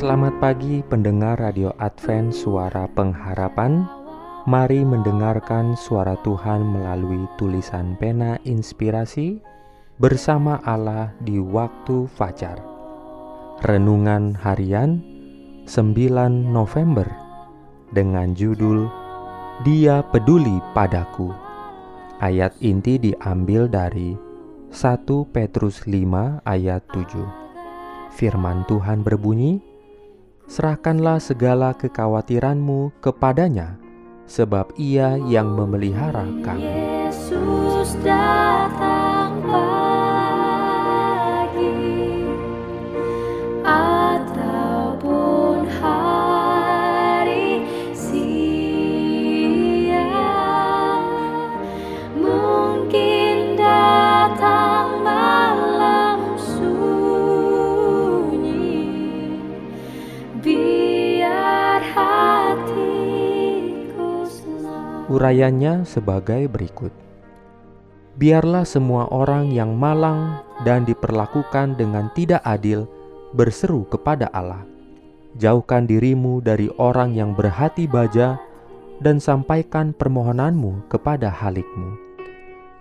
Selamat pagi pendengar Radio Advent Suara Pengharapan. Mari mendengarkan suara Tuhan melalui tulisan pena inspirasi Bersama Allah di waktu fajar. Renungan harian 9 November Dengan judul Dia peduli padaku Ayat inti diambil dari 1 Petrus 5 ayat 7 Firman Tuhan berbunyi, serahkanlah segala kekhawatiranmu kepadanya, sebab Ia yang memelihara kamu. Yesus datang Urayanya sebagai berikut. Biarlah semua orang yang malang dan diperlakukan dengan tidak adil berseru kepada Allah. Jauhkan dirimu dari orang yang berhati baja dan sampaikan permohonanmu kepada Halikmu.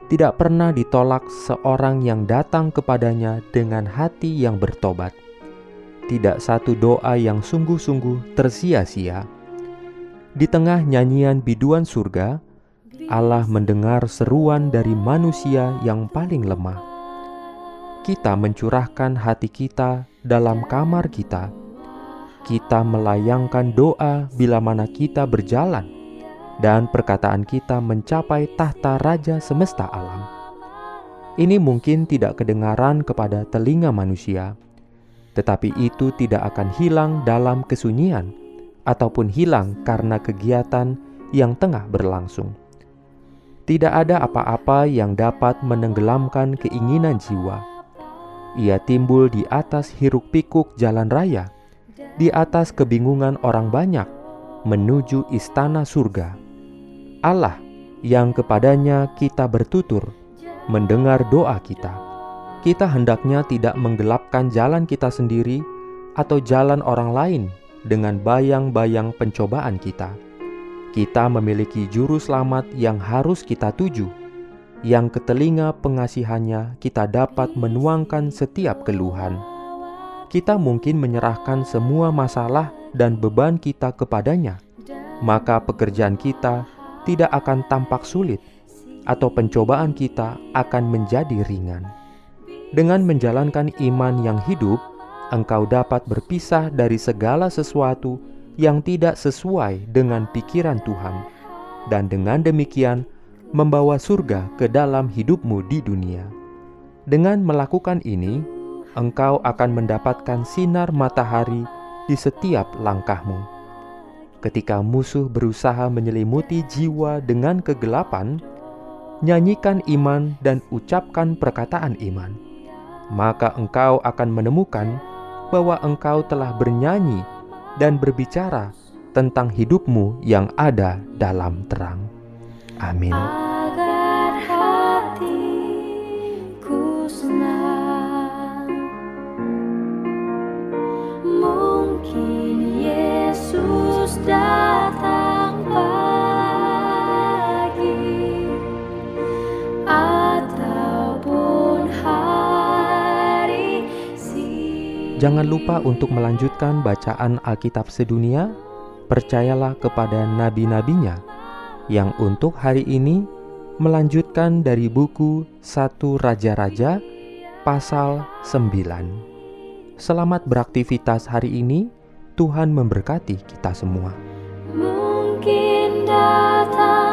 Tidak pernah ditolak seorang yang datang kepadanya dengan hati yang bertobat. Tidak satu doa yang sungguh-sungguh tersia-sia. Di tengah nyanyian biduan surga, Allah mendengar seruan dari manusia yang paling lemah. Kita mencurahkan hati kita dalam kamar kita. Kita melayangkan doa bila mana kita berjalan, dan perkataan kita mencapai tahta Raja semesta alam. Ini mungkin tidak kedengaran kepada telinga manusia, tetapi itu tidak akan hilang dalam kesunyian ataupun hilang karena kegiatan yang tengah berlangsung. Tidak ada apa-apa yang dapat menenggelamkan keinginan jiwa. Ia timbul di atas hiruk-pikuk jalan raya, di atas kebingungan orang banyak menuju istana surga. Allah yang kepadanya kita bertutur, mendengar doa kita. Kita hendaknya tidak menggelapkan jalan kita sendiri atau jalan orang lain dengan bayang-bayang pencobaan kita kita memiliki juru selamat yang harus kita tuju, yang ke telinga pengasihannya kita dapat menuangkan setiap keluhan. Kita mungkin menyerahkan semua masalah dan beban kita kepadanya, maka pekerjaan kita tidak akan tampak sulit, atau pencobaan kita akan menjadi ringan. Dengan menjalankan iman yang hidup, engkau dapat berpisah dari segala sesuatu yang tidak sesuai dengan pikiran Tuhan, dan dengan demikian membawa surga ke dalam hidupmu di dunia. Dengan melakukan ini, engkau akan mendapatkan sinar matahari di setiap langkahmu. Ketika musuh berusaha menyelimuti jiwa dengan kegelapan, nyanyikan iman dan ucapkan perkataan iman, maka engkau akan menemukan bahwa engkau telah bernyanyi dan berbicara tentang hidupmu yang ada dalam terang. Amin. mungkin Yesus datang Jangan lupa untuk melanjutkan bacaan Alkitab sedunia. Percayalah kepada nabi-nabinya yang untuk hari ini melanjutkan dari buku 1 Raja-Raja pasal 9. Selamat beraktivitas hari ini. Tuhan memberkati kita semua. mungkin dapat